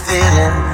feeling.